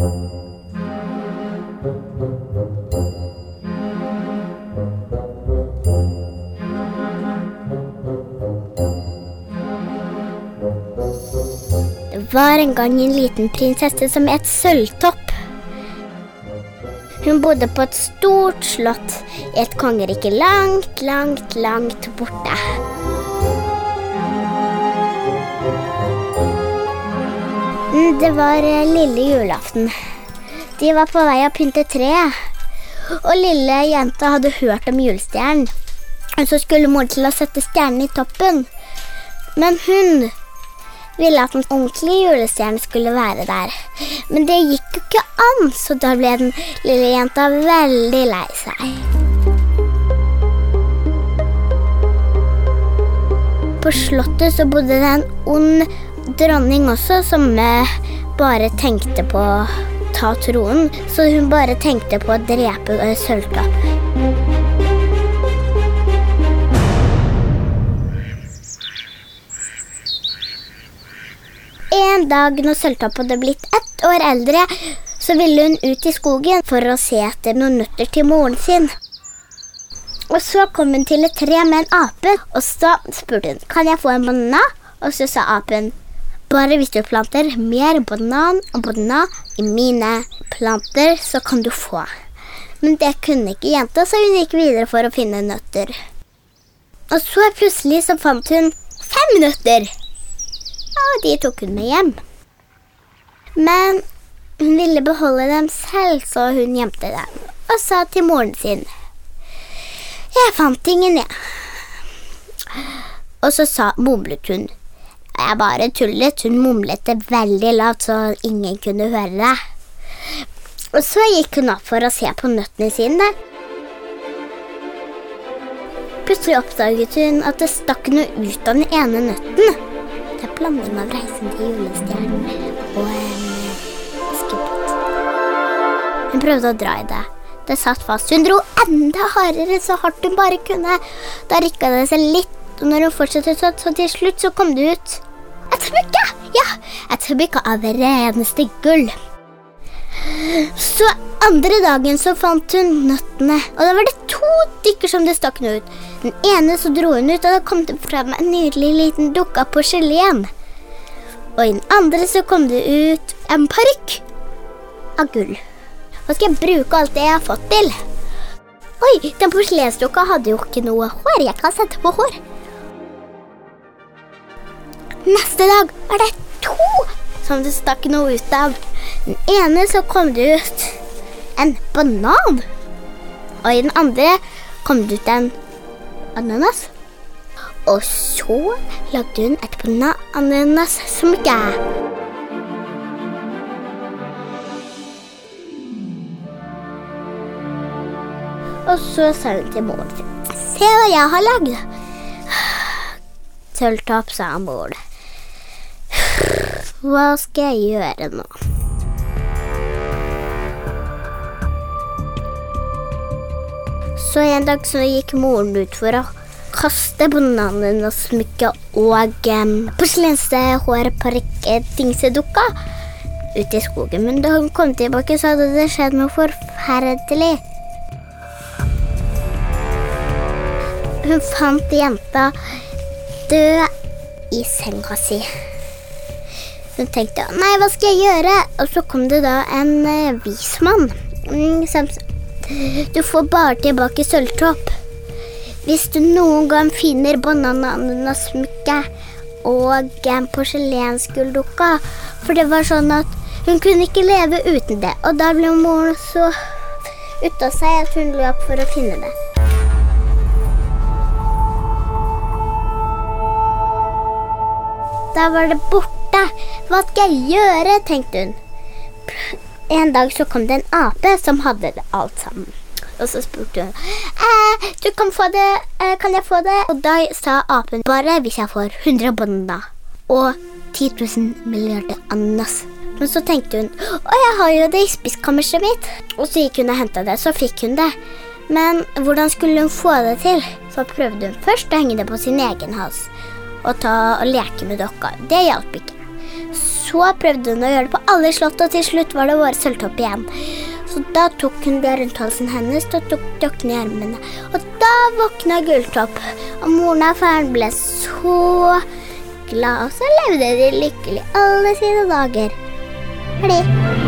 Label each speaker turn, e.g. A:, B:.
A: Det var en gang en liten prinsesse som het Sølvtopp. Hun bodde på et stort slott i et kongerike langt, langt, langt borte. Det var eh, lille julaften. De var på vei å pynte treet. Og lille jenta hadde hørt om julestjernen. Og så skulle mor til å sette stjernen i toppen. Men hun ville at den ordentlige julestjernen skulle være der. Men det gikk jo ikke an, så da ble den lille jenta veldig lei seg. På slottet så bodde det en ond dronning også, som bare tenkte på å ta tronen. Så hun bare tenkte på å drepe eh, En dag når Sølvtopp hadde blitt ett år eldre, så ville hun ut i skogen for å se etter noen nøtter til moren sin. Og så kom hun til et tre med en ape, og så spurte hun kan jeg få en banan. Og så sa apen bare hvis du planter mer banan og banan i mine planter, så kan du få. Men det kunne ikke jenta, så hun gikk videre for å finne nøtter. Og så plutselig så fant hun fem nøtter. Og de tok hun med hjem. Men hun ville beholde dem selv, så hun gjemte dem og sa til moren sin Jeg fant ingen, jeg. Og så sa, mumlet hun. Jeg bare tullet. Hun mumlet det veldig lavt, så ingen kunne høre det. Og så gikk hun opp for å se på nøttene sine. Plutselig oppdaget hun at det stakk noe ut av den ene nøtten. Det er blanding av Reisen til julestjernen og en Askepott. Hun prøvde å dra i det. Det satt fast. Hun dro enda hardere, så hardt hun bare kunne. Da rikka det seg litt, og når hun fortsatte så til slutt så kom det ut smykke! Ja, et smykke av reneste gull. Så andre dagen så fant hun nøttene, og da var det to stykker som det stakk noe ut. Den ene så dro hun ut, og da kom det frem en nydelig liten dukke av porselen. Og i den andre så kom det ut en parykk av gull. Hva skal jeg bruke alt det jeg har fått til? Oi, den porselensdukka hadde jo ikke noe hår. Jeg kan sette på hår. Neste dag var det to som det stakk noe ut av. Den ene så kom det ut en banan. Og i den andre kom det ut en ananas. Og så lagde hun et banananas-smykke. Og så sa hun til moren sin Se hva jeg har lagd. Sølvtopp, sa moren. Hva skal jeg gjøre nå? Så en dag så gikk moren ut for å kaste bananen og smykket og um, porselenshårparykk-dingsedukka ut i skogen. Men da hun kom tilbake, så hadde det skjedd noe forferdelig. Hun fant jenta død i senga si. Hun tenkte nei, hva skal jeg gjøre? Og så kom det da en eh, vismann mm, som sa du får bare tilbake sølvtopp. Hvis du noen gang finner banananasmykke og en porselensgulldukka. For det var sånn at hun kunne ikke leve uten det. Og da ble moren så ute av seg at hun løp for å finne det. Da var det borte. Hva skal jeg gjøre, tenkte hun. En dag så kom det en ape som hadde det alt sammen. Og så spurte hun eh, du kan, få det, eh, kan jeg få det. Og da sa apen bare hvis jeg får 100 bananer og 10 000 milliarder ananas. Men så tenkte hun å, jeg har jo det i spiskammerset mitt. Og så gikk hun og henta det, så fikk hun det. Men hvordan skulle hun få det til? Så prøvde hun først å henge det på sin egen hals og, ta, og leke med dokka. Det hjalp ikke. Så prøvde hun å gjøre det på alle slott, og til slutt var det våre sølvtopp igjen. Så da tok hun det rundt halsen hennes og tok dokkene i armene. Og da våkna Gulltopp, og moren og faren ble så glad, og så levde de lykkelig alle sine dager. Ferdig.